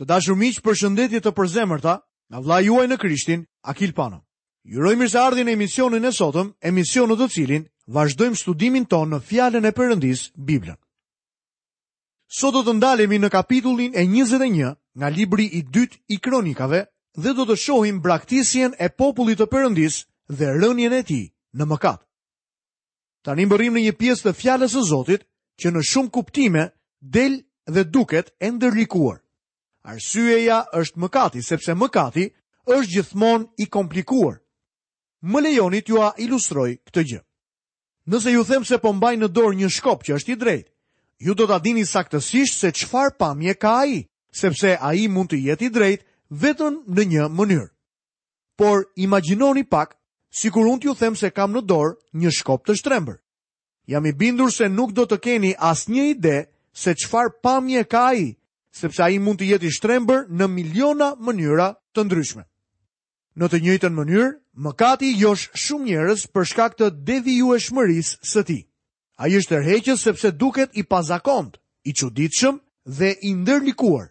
Të dashur miq, përshëndetje të përzemërta nga vëllai juaj në Krishtin, Akil Pano. Ju uroj mirëseardhjen në emisionin e sotëm, emision në të cilin vazhdojmë studimin tonë në Fjalën e Perëndisë, Biblën. Sot do të ndalemi në kapitullin e 21 nga libri i dytë i kronikave dhe do të shohim braktisjen e popullit të Perëndisë dhe rënien e tij në mëkat. Tani mbërrijmë në një pjesë të fjalës së Zotit që në shumë kuptime del dhe duket e ndërlikuar. Arsyeja është mëkati, sepse mëkati është gjithmonë i komplikuar. Më lejoni t'jua ilustroj këtë gjë. Nëse ju them se po mbaj në dorë një shkop që është i drejtë, ju do ta dini saktësisht se çfarë pamje ka ai, sepse ai mund të jetë i drejtë vetëm në një mënyrë. Por, imagjinoni pak, sikur unë t'ju them se kam në dorë një shkop të shtrembër. Jam i bindur se nuk do të keni asnjë ide se çfarë pamje ka ai, sepse ai mund të jetë i shtrembër në miliona mënyra të ndryshme. Në të njëjtën mënyrë, mëkati josh shumë njerëz për shkak të devijueshmërisë së tij. Ai është tërheqës sepse duket i pazakontë, i çuditshëm dhe i ndërlikuar.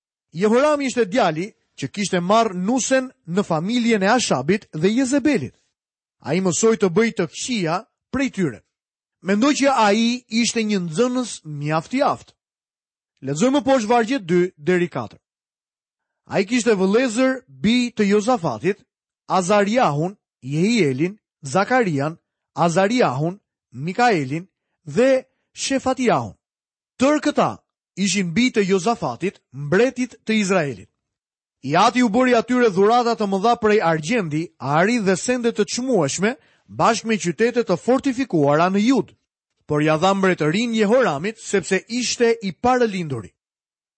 Jehorami ishte djali që kishte marrë nusen në familjen e Ashabit dhe Jezebelit. Ai mësoi të bëjë të këqija prej tyre. Mendoj që ai ishte një nxënës mjaft i aftë. Lexojmë më poshtë vargjet 2 deri 4. Ai kishte vëllezër bij të Jozafatit, Azariahun, Jehielin, Zakarian, Azariahun, Mikaelin dhe Shefatiahun. Tërë këta ishin bij të Jozafatit, mbretit të Izraelit. I ati u bëri atyre dhurata të mëdha prej argjendi, ari dhe sende të çmueshme, bashkë me qytete të fortifikuara në Judë. Por ia dha mbretërinë Jehoramit, sepse ishte i parëlinduri.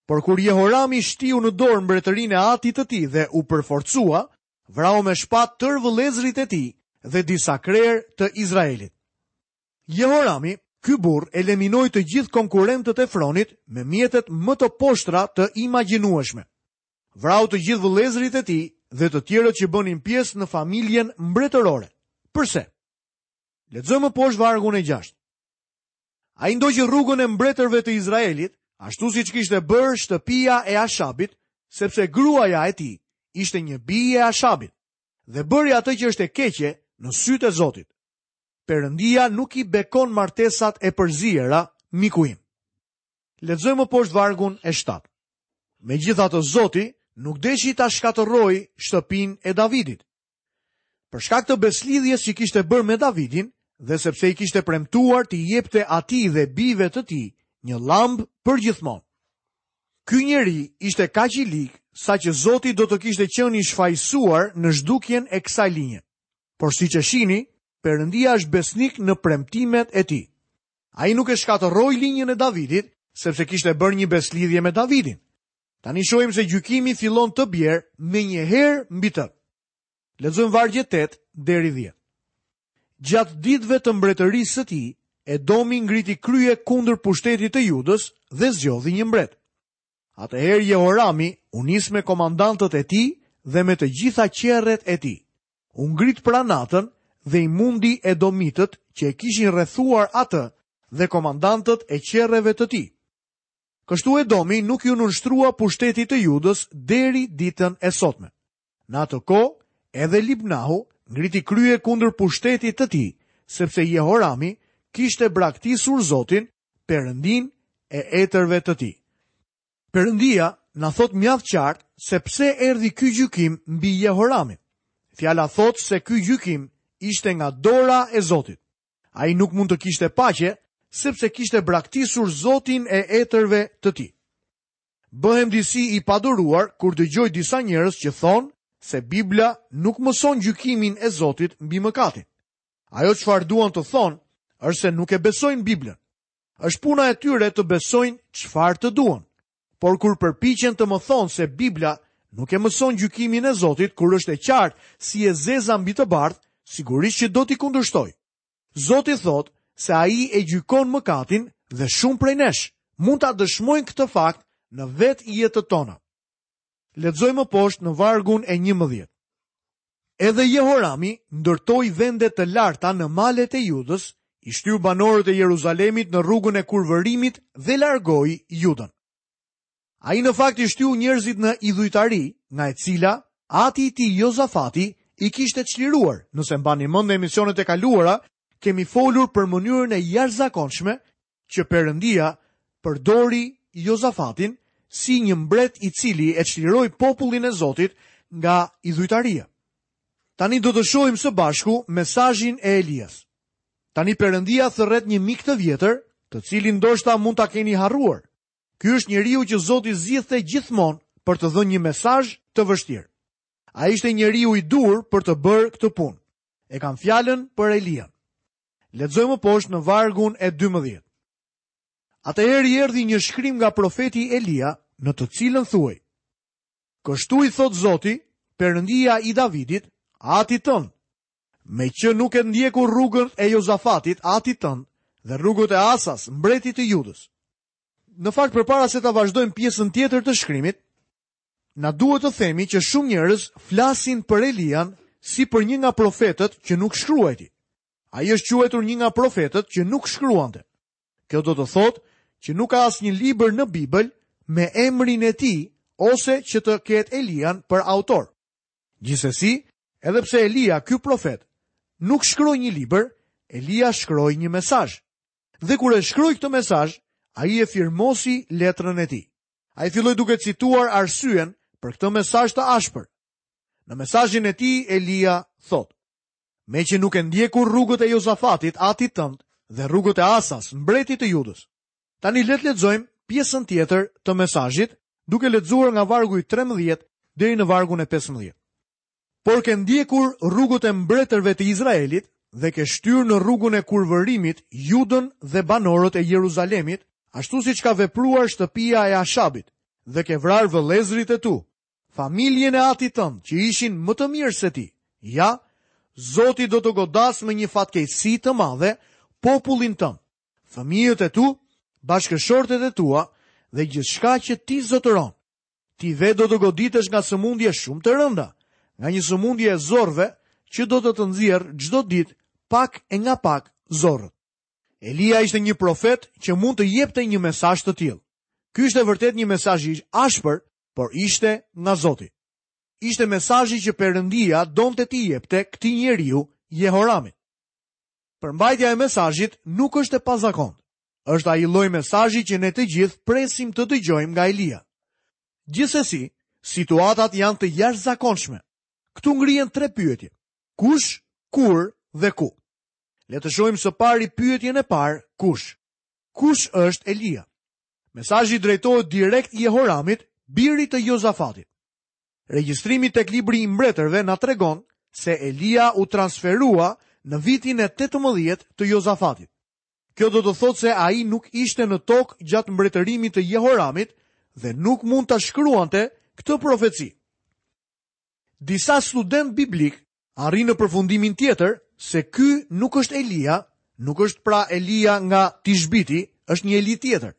Por kur Jehorami shtiu në dorë mbretërinë e atit të tij dhe u përforcua, vrau me shpatë tërë vëllezërit e tij dhe disa krerë të Izraelit. Jehorami, ky burrë eliminoi të gjithë konkurrentët e fronit me mjetet më të poshtra të imagjinueshme. Vrau të gjithë vëllezërit e tij dhe të tjerët që bënin pjesë në familjen mbretërore. Përse? Lexojmë më poshtë vargun e gjashtë. Ai ndoqi rrugën e mbretërve të Izraelit, ashtu siç kishte bërë shtëpia e Ashabit, sepse gruaja e tij ishte një bijë e Ashabit dhe bëri atë që është e keqe në sytë e Zotit. Perëndia nuk i bekon martesat e përziera, miku im. Lexojmë poshtë vargun e shtatë. Megjithatë Zoti nuk deshi ta shkatërrojë shtëpinë e Davidit. Për shkak të besëlidhjes që kishte bërë me Davidin dhe sepse i kishte premtuar t'i jepte atij dhe bijve të tij një llambë përgjithmonë. Ky njeri ishte kaq i lig saqë Zoti do të kishte qenë i shfajësuar në zhdukjen e kësaj linje. Por siç e shihni, Perëndia është besnik në premtimet e tij. Ai nuk e shkatërroi linjën e Davidit, sepse kishte bërë një besëlidhje me Davidin. Tani shohim se gjykimi fillon të bjerë menjëherë mbi të. Lexojmë vargjet 8 deri 10. Gjatë ditëve të mbretërisë së tij, Edomi ngriti krye kundër pushtetit të Judës dhe zgjodhi një mbret. Atëherë Jehorami u nis me komandantët e tij dhe me të gjitha qerret e tij. U ngrit pra natën dhe i mundi edomitët që e kishin rrethuar atë dhe komandantët e qerreve të tij. Kështu Edomi nuk iu nënshtrua pushtetit të Judës deri ditën e sotme. Në atë kohë, edhe Libnahu ngriti krye kundër pushtetit të tij, sepse Jehorami kishte braktisur Zotin, Perëndinë e etërve të tij. Perëndia na thotë mjaft qartë se pse erdhi ky gjykim mbi Jehoramin. Fjala thotë se ky gjykim ishte nga dora e Zotit. Ai nuk mund të kishte paqe, sepse kishte braktisur Zotin e etërve të tij. Bëhem disi i paduruar kur dëgjoj disa njerëz që thonë se Bibla nuk mëson gjykimin e Zotit mbi mëkatin. Ajo çfarë duan të thonë është se nuk e besojnë Biblën. Është puna e tyre të besojnë çfarë të duan. Por kur përpiqen të më thonë se Bibla nuk e mëson gjykimin e Zotit kur është e qartë si e zeza mbi të bardhë, sigurisht që do t'i kundërshtoj. Zoti thotë se ai e gjykon mëkatin dhe shumë prej nesh mund ta dëshmojnë këtë fakt në vetë jetët tona. Lexojmë poshtë në vargun e 11. Edhe Jehorami ndërtoi vende të larta në malet e Judës, i shtyu banorët e Jeruzalemit në rrugën e kurvërimit dhe largoi Judën. Ai në fakt i shtyu njerëzit në idhujtari, nga e cila ati i tij Jozafati i kishte çliruar. Nëse mbani mend në emisionet e kaluara, kemi folur për mënyrën e jashtëzakonshme që Perëndia përdori Jozafatin si një mbret i cili e çliroi popullin e Zotit nga idhujtaria. Tani do të shohim së bashku mesazhin e Elias. Tani Perëndia thërret një mik të vjetër, të cilin ndoshta mund ta keni harruar. Ky është njeriu që Zoti zgjidhte gjithmonë për të dhënë një mesazh të vështirë. Ai ishte njeriu i duhur për të bërë këtë punë. E kam fjalën për Elian. Lexojmë poshtë në vargun e 12. Atëherë i erdhi një shkrim nga profeti Elia, në të cilën thuhej: Kështu i thotë Zoti, Perëndia i Davidit, atit tënd. Meqë nuk ke ndjekur rrugën e Jozafatit, atit tënd, dhe rrugët e Asas, mbretit të Judës. Në fakt përpara se ta vazhdojmë pjesën tjetër të shkrimit, na duhet të themi që shumë njerëz flasin për Elian si për një nga profetët që nuk shkruajti. Ai është quajtur një nga profetët që nuk shkruante. Kjo do të thotë që nuk ka asnjë libër në Bibël me emrin e tij ose që të ketë Elian për autor. Gjithsesi, edhe pse Elia, ky profet, nuk shkroi një libër, Elia shkroi një mesazh. Dhe kur e shkroi këtë mesazh, ai e firmosi letrën e tij. Ai filloi duke cituar arsyen për këtë mesazh të ashpër. Në mesazhin e tij Elia thotë: Meqë nuk ke ndjekur rrugët e Jozafatit, atit tënd, dhe rrugët e Asas, mbretit të Judës. Tani le të lexojmë pjesën tjetër të mesazhit, duke lexuar nga vargu i 13 deri në vargun e 15. Por ke ndjekur rrugët e mbretërve të Izraelit dhe ke shtyrë në rrugën e kurvërimit Judën dhe banorët e Jeruzalemit, ashtu siç ka vepruar shtëpia e Ashabit, dhe ke vrarë vëllezërit e tu, familjen e atit tënd që ishin më të mirë se ti, ja, Zoti do të godasë me një fatkeqësi të madhe popullin tënd, fëmijët e tu, bashkëshortet e tua dhe gjithçka që ti zotëron. Ti vetë do të goditesh nga sëmundje shumë të rënda, nga një sëmundje e zorrëve që do të të nxjerrë çdo ditë pak e nga pak zorrët. Elia ishte një profet që mund të jepte një mesazh të tillë. Ky ishte vërtet një mesazh i ashpër, por ishte nga Zoti. Ishte mesazhi që Perëndia donte t'i jepte këtij njeriu Jehoramit. Përmbajtja e mesazhit nuk është e pazakontë. Është ai lloj mesazhi që ne të gjithë presim të dëgjojmë nga Elia. Gjithsesi, situatat janë të jashtëzakonshme. Këtu ngrihen tre pyetje: kush, kur dhe ku? Le të shohim së pari pyetjen e parë, kush? Kush është Elia? Mesazhi i drejtohet direkt Jehoramit, birit të Jozafatit. Regjistrimi tek libri i mbretërve na tregon se Elia u transferua në vitin e 18 të Jozafatit. Kjo do të thotë se ai nuk ishte në tokë gjatë mbretërimit të Jehoramit dhe nuk mund ta shkruante këtë profeci. Disa studentë biblikë arrijnë në përfundimin tjetër se ky nuk është Elia, nuk është pra Elia nga Tishbiti, është një Elia tjetër.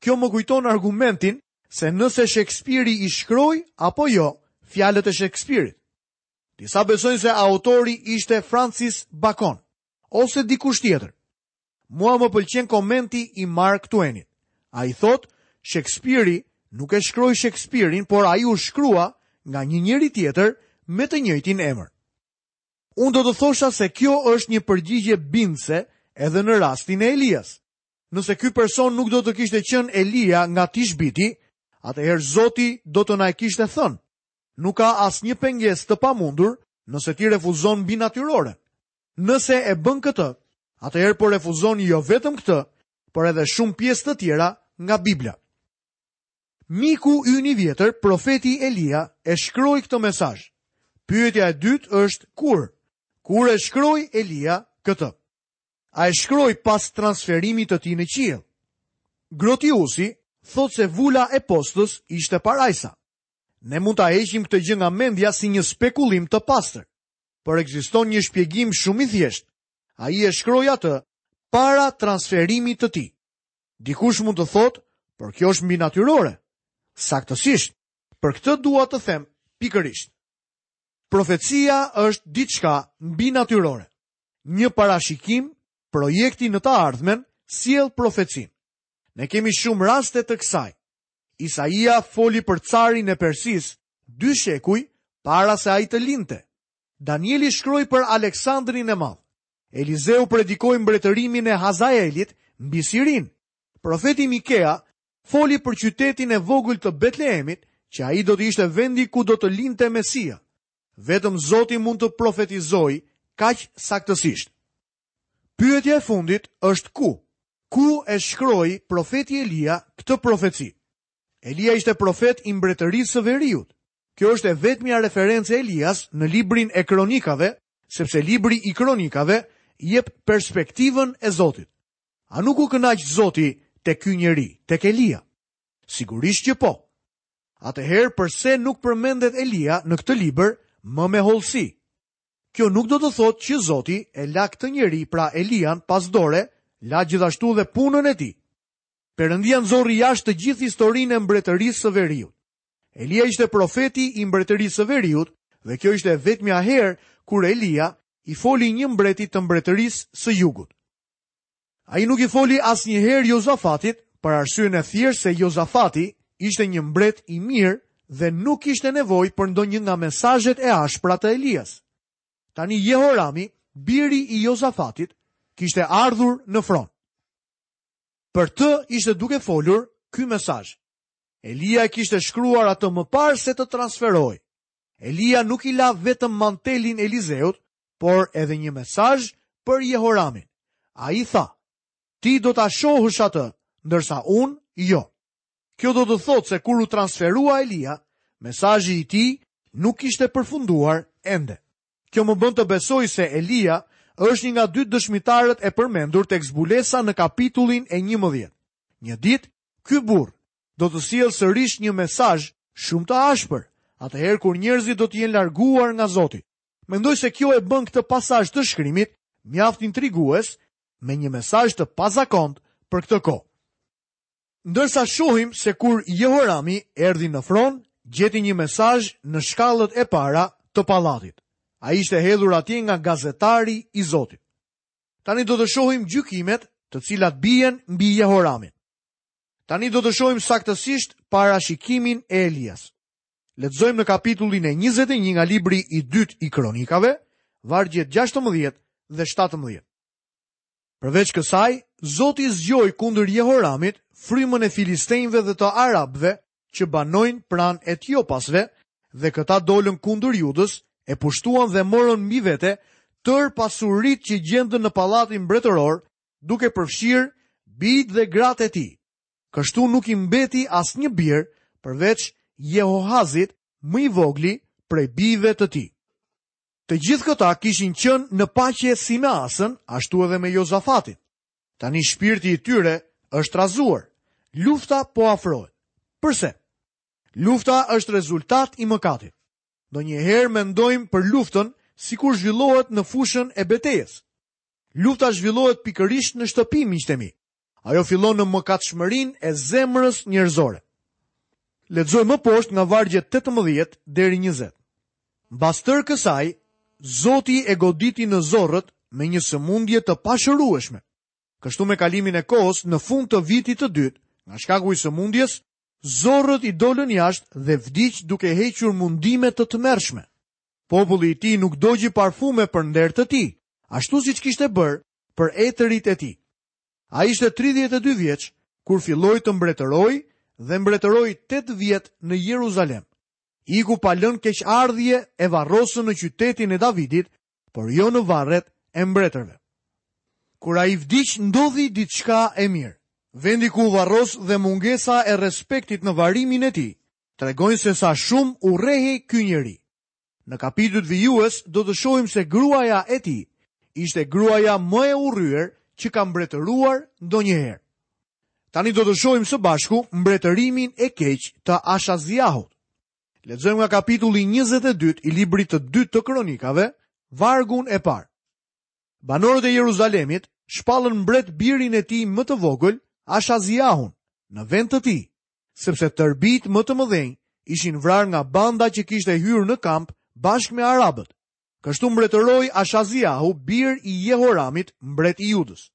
Kjo më kujton argumentin se nëse Shekspiri i shkroi apo jo fjalët e Shekspirit. Disa besojnë se autori ishte Francis Bacon. Ose dikush tjetër. Mua më pëlqen komenti i Mark Twainit. Ai thotë, Shekspiri nuk e shkroi Shekspirin, por ai u shkrua nga një njeri tjetër me të njëjtin emër. Unë do të thosha se kjo është një përgjigje bindëse edhe në rastin e Elias. Nëse ky person nuk do të kishte qenë Elia nga Tishbiti, atëherë Zoti do të na e kishte thënë. Nuk ka asnjë pengesë të pamundur nëse ti refuzon mbinatyroren. Nëse e bën këtë, atëherë po refuzon jo vetëm këtë, por edhe shumë pjesë të tjera nga Bibla. Miku ynë i vjetër, profeti Elia, e shkroi këtë mesazh. Pyetja e dytë është kur? Kur e shkroi Elia këtë? A e shkroi pas transferimit të tij në qiell? Grotiusi thotë se vula e postës ishte parajsa. Ne mund ta heqim këtë gjë nga mendja si një spekulim të pastër. por ekziston një shpjegim shumë i thjeshtë. Ai e shkroi atë para transferimit të tij. Dikush mund të thotë, por kjo është mbinatyrore. Saktësisht, për këtë dua të them pikërisht. Profecia është diçka mbinatyrore. Një parashikim, projekti në të ardhmen sjell profecinë. Ne kemi shumë raste të kësaj. Isaia foli për carin e Persisë dy shekuj para se ai të lindte. Danieli shkroi për Aleksandrin e Madh. Elizeu predikoi mbretërimin e Hazaelit mbi Sirinë. Profeti Mikea foli për qytetin e vogël të Betlehemit, që ai do të ishte vendi ku do të lindte Mesia. Vetëm Zoti mund të profetizojë kaq saktësisht. Pyetja e fundit është ku? Ku e shkroi profeti Elia këtë profeci? Elia ishte profet i mbretërisë së veriut. Kjo është e vetmja referencë e Elias në librin e Kronikave, sepse libri i Kronikave jep perspektivën e Zotit. A nuk u kënaq Zoti tek ky njeri, tek Elia? Sigurisht që po. Atëherë përse nuk përmendet Elia në këtë libër më me hollësi? Kjo nuk do të thotë që Zoti e la këtë njeri, pra Elian, pas dore, la gjithashtu dhe punën e tij. Perëndia nxorri jashtë të gjithë historinë e Mbretërisë së Veriut. Elia ishte profeti i Mbretërisë së Veriut dhe kjo ishte e vetmja herë kur Elia i foli një mbreti të Mbretërisë së Jugut. Ai nuk i foli asnjëherë Jozafatit për arsyen e thjeshtë se Jozafati ishte një mbret i mirë dhe nuk kishte nevojë për ndonjë nga mesazhet e ashpra të Elias. Tani Jehorami, biri i Jozafatit, kishte ardhur në fron. Për të ishte duke folur ky mesazh. Elia e kishte shkruar atë më parë se të transferohej. Elia nuk i la vetëm mantelin Elizeut, por edhe një mesazh për Jehoramin. Ai tha: Ti do ta shohësh atë, ndërsa unë jo. Kjo do të thotë se kur u transferua Elia, mesazhi i tij nuk kishte përfunduar ende. Kjo më bën të besoj se Elia është një nga dy dëshmitarët e përmendur tek Zbulesa në kapitullin e njëmbëdhjetë. Një ditë, ky burrë do të sjellë sërish një mesazh shumë të ashpër, atëherë kur njerëzit do të jenë larguar nga Zoti. Mendoj se kjo e bën këtë pasazh të shkrimit mjaft intrigues me një mesazh të pazakontë për këtë kohë. Ndërsa shohim se kur Jehorami erdhi në fron, gjeti një mesazh në shkallët e para të pallatit. Ai ishte hedhur atje nga gazetari i Zotit. Tani do të shohim gjykimet të cilat bien mbi Jehoramin. Tani do të shohim saktësisht parashikimin e Elias. Lexojmë në kapitullin e 21 nga libri i dytë i Kronikave, vargjet 16 dhe 17. Përveç kësaj, Zoti zgjoi kundër Jehoramit frymën e filistenjve dhe të arabëve që banojnë pranë etiopasve dhe këta dolën kundër Judës, e pushtuan dhe morën mbi vete tërë pasuritë që gjendën në pallatin mbretëror duke përfshirë bijtë dhe gratë e tij. Kështu nuk i mbeti asnjë bir përveç Jehohazit, më i vogli prej bijve të tij. Të gjithë këta kishin qenë në paqe si me Asën, ashtu edhe me Jozafatin. Tani shpirti i tyre është trazuar. Lufta po afrohet. Përse? Lufta është rezultat i mëkatit. Ndonjëherë mendojmë për luftën sikur zhvillohet në fushën e betejës. Lufta zhvillohet pikërisht në shtëpi, miqtë e mi. Ajo fillon në mëkatshmërinë e zemrës njerëzore. Lexojmë poshtë nga vargjet 18 deri 20. Mbas tërë kësaj, Zoti e goditi në zorrët me një sëmundje të pashërueshme. Kështu me kalimin e kohës në fund të vitit të dytë, nga shkaku i sëmundjes, zorrët i dolën jashtë dhe vdiq duke hequr mundime të tmerrshme. Populli i tij nuk dogji parfume për nder të tij, ashtu siç kishte bërë për etërit e tij. Ai ishte tridhjetë e dy vjeç kur filloi të mbretërojë dhe mbretëroi tetë vjet në Jeruzalem. Iku pa lënë keqardhje e varrosën në Qytetin e Davidit, por jo në varret e mbretërve. Kur ai vdiq, ndodhi diçka e mirë. Vendi ku u varros dhe mungesa e respektit në varrimin e tij Tregojnë se sa shumë urrehej ky njeri. Në kapitujt vijues do të shohim se gruaja e tij ishte gruaja më e urryer që ka mbretëruar ndonjëherë. Tani do të shohim së bashku mbretërimin e keq të Ashaziahut. Lexojmë nga kapitulli 22 i librit të dytë të kronikave, vargun e parë. Banorët e Jeruzalemit shpallën mbret birin e tij më të vogël, Ashaziahun, në vend të tij, sepse tërë bijtë më të mëdhenj ishin vrarë nga banda që kishte hyrë në kamp bashkë me arabët. Kështu mbretëroi Ashaziahu, bir i Jehoramit, mbret i Judës.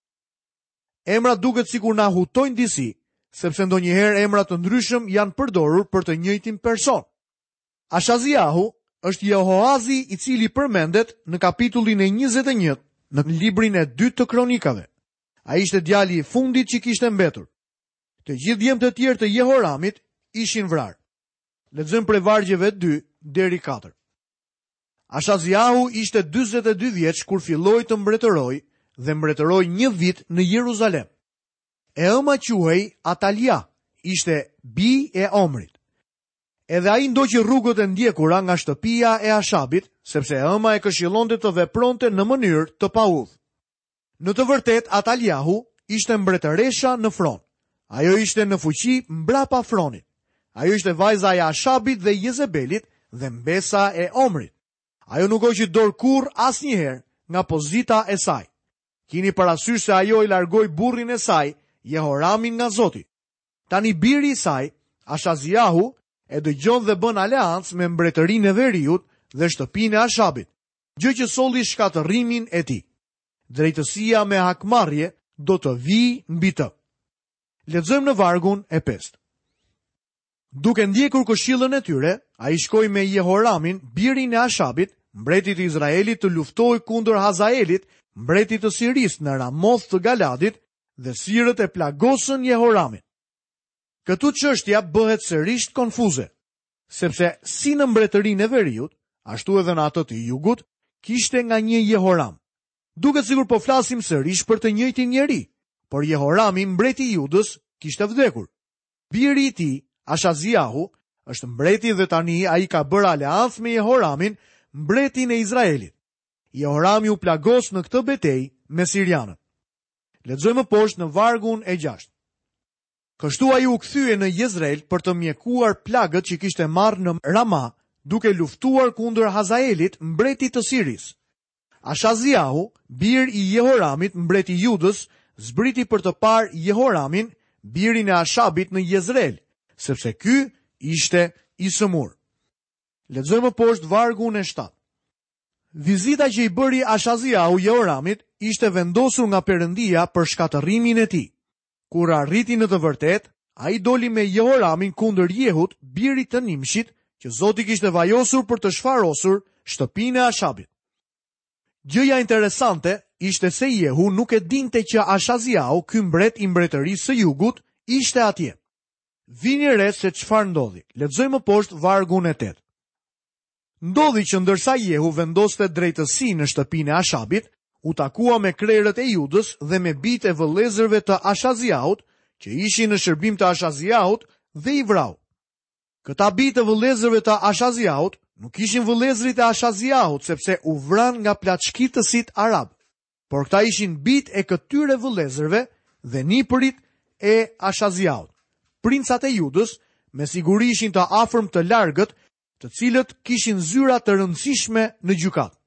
Emrat duket sikur na hutojnë disi, sepse ndonjëherë emra të ndryshëm janë përdorur për të njëjtin person. Ashaziahu është Jehoazi i cili përmendet në kapitullin e 21 në librin e 2 të kronikave. Ai ishte djali i fundit që kishte mbetur. Të gjithë djemtë e tjerë të Jehoramit ishin vrarë. Lexojmë prej vargjeve dy deri katër. Ashaziahu ishte dyzet e dy vjeç kur filloi të mbretërojë dhe mbretëroi një vit në Jeruzalem. E ëma quhej Atalia, ishte bijë e Omrit. Edhe ai ndoqi rrugët e ndjekura nga shtëpia e Ashabit, sepse e ëma e këshillonte të vepronte në mënyrë të paudhë. Në të vërtetë Ataliahu ishte mbretëresha në fron. Ajo ishte në fuqi mbrapa fronit. Ajo ishte vajza e Ashabit dhe Jezebelit dhe mbesa e Omrit. Ajo nuk hoqi dorë kurrë asnjëherë nga pozita e saj. Kini parasysh se ajo e largoi burrin e saj, Jehoramin nga Zoti. Tani biri i saj, Ashaziahu, e dëgjon dhe bën aleancë me mbretërinë e veriut dhe shtëpinë e Ashabit. gjë që solli shkatërrimin e tij. Drejtësia me hakmarrje do të vijë mbi të. Lexojmë në vargun e pestë. Duke ndjekur këshillën e tyre, ai shkoi me Jehoramin, birin e Ashabit, mbretit të Izraelit të luftojë kundër Hazaelit, mbretit të Sirisë në Ramoth të Galaadit dhe sirët e plagosën Jehoramin. Këtu çështja bëhet sërisht konfuze. Sepse si në mbretërinë e veriut, ashtu edhe në atë të jugut, kishte nga një Jehoram. Duket sikur po flasim sërish për të njëjtin njeri, por Jehorami, mbreti i Judës, kishte vdekur. Biri i tij, Ashaziahu, është mbreti dhe tani ai ka bërë aleancë me Jehoramin, mbretin e Izraelit. Jehorami u plagos në këtë betejë me sirianët. Lexojmë poshtë në vargun e 6. Kështu ai u kthye në Jezreel për të mjekuar plagët që kishte marrë në Rama, duke luftuar kundër Hazaelit, mbretit të Sirisë. Ashaziahu, bir i Jehoramit, mbret i Judës, zbriti për të parë Jehoramin, birin e Ashabit në Jezreel, sepse ky ishte i sëmurë. Lexojmë më poshtë vargun e 7. Vizita që i bëri Ashaziahu Jehoramit ishte vendosur nga Perëndia për shkatërrimin e tij. Kur arriti në të vërtetë, ai doli me Jehoramin kundër Jehut, birit të Nimshit, që Zoti kishte vajosur për të shfarosur shtëpinë e Ashabit. Gjëja interesante ishte se Jehu nuk e dinte që Ashaziau, ky mbret i mbretërisë së jugut, ishte atje. Vini re se çfarë ndodhi. Lexojmë më poshtë vargun e 8. Ndodhi që ndërsa Jehu vendoste drejtësi në shtëpinë e Ashabit, u takua me krerët e Judës dhe me bijtë e vëllezërve të Ashaziahut, që ishin në shërbim të Ashaziahut dhe i vrau. Këta bijë të vëllezërve të Ashaziahut nuk ishin vëllezërit e Ashaziahut sepse u vranë nga plaçkitësit arabë. Por këta ishin bijtë e këtyre vëllezërve dhe nipërit e Ashaziahut. Princat e Judës me siguri ishin të afërm të largët të cilët kishin zyra të rëndësishme në gjykatë.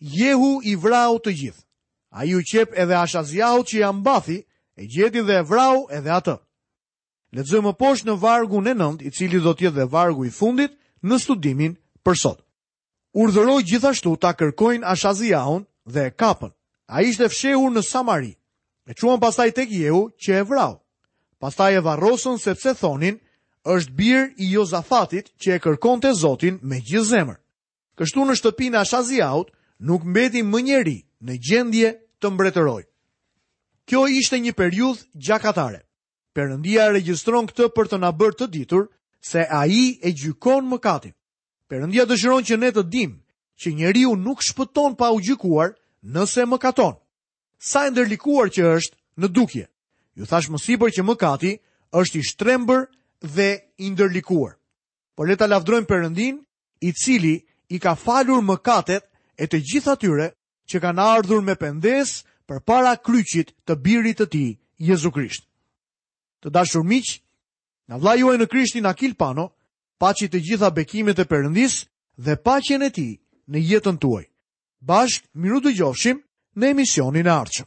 Jehu i vrau të gjithë. Ai iu qep edhe Ashaziahut që ia mbathi, e gjeti dhe e vrau edhe atë. Lexojmë më poshtë në vargun e 9, i cili do të jetë dhe vargu i fundit në studimin për sot. Urdhëroi gjithashtu ta kërkojnë Ashaziahun dhe e kapën. Ai ishte fshehur në Samari. E çuan pastaj tek Jehu që e vrau. Pastaj e varrosën sepse thonin, është bir i Jozafatit që e kërkonte Zotin me gjithë zemër. Kështu në shtëpinë e Ashaziaut nuk mbeti më njeri në gjendje të mbretërojë. Kjo ishte një periudhë gjakatare. Perëndia e regjistron këtë për të na bërë të ditur se ai e gjykon mëkatin. Perëndia dëshiron që ne të dimë që njeriu nuk shpëton pa u gjykuar nëse mëkaton. Sa e ndërlikuar që është në dukje. Ju thashë më sipër që mëkati është i shtrembër dhe i ndërlikuar. Por le ta lavdërojmë Perëndinë, i cili i ka falur mëkatet e të gjithë atyre që kanë ardhur me pendesë përpara kryqit të birit të tij, Jezu Krisht. Të dashur miq, nga vëllai juaj në Krishtin Akil Pano, paçi të gjitha bekimet e Perëndisë dhe paqen e Tij në jetën tuaj. Bashkë mirudëgjofshim në emisionin e ardhshëm.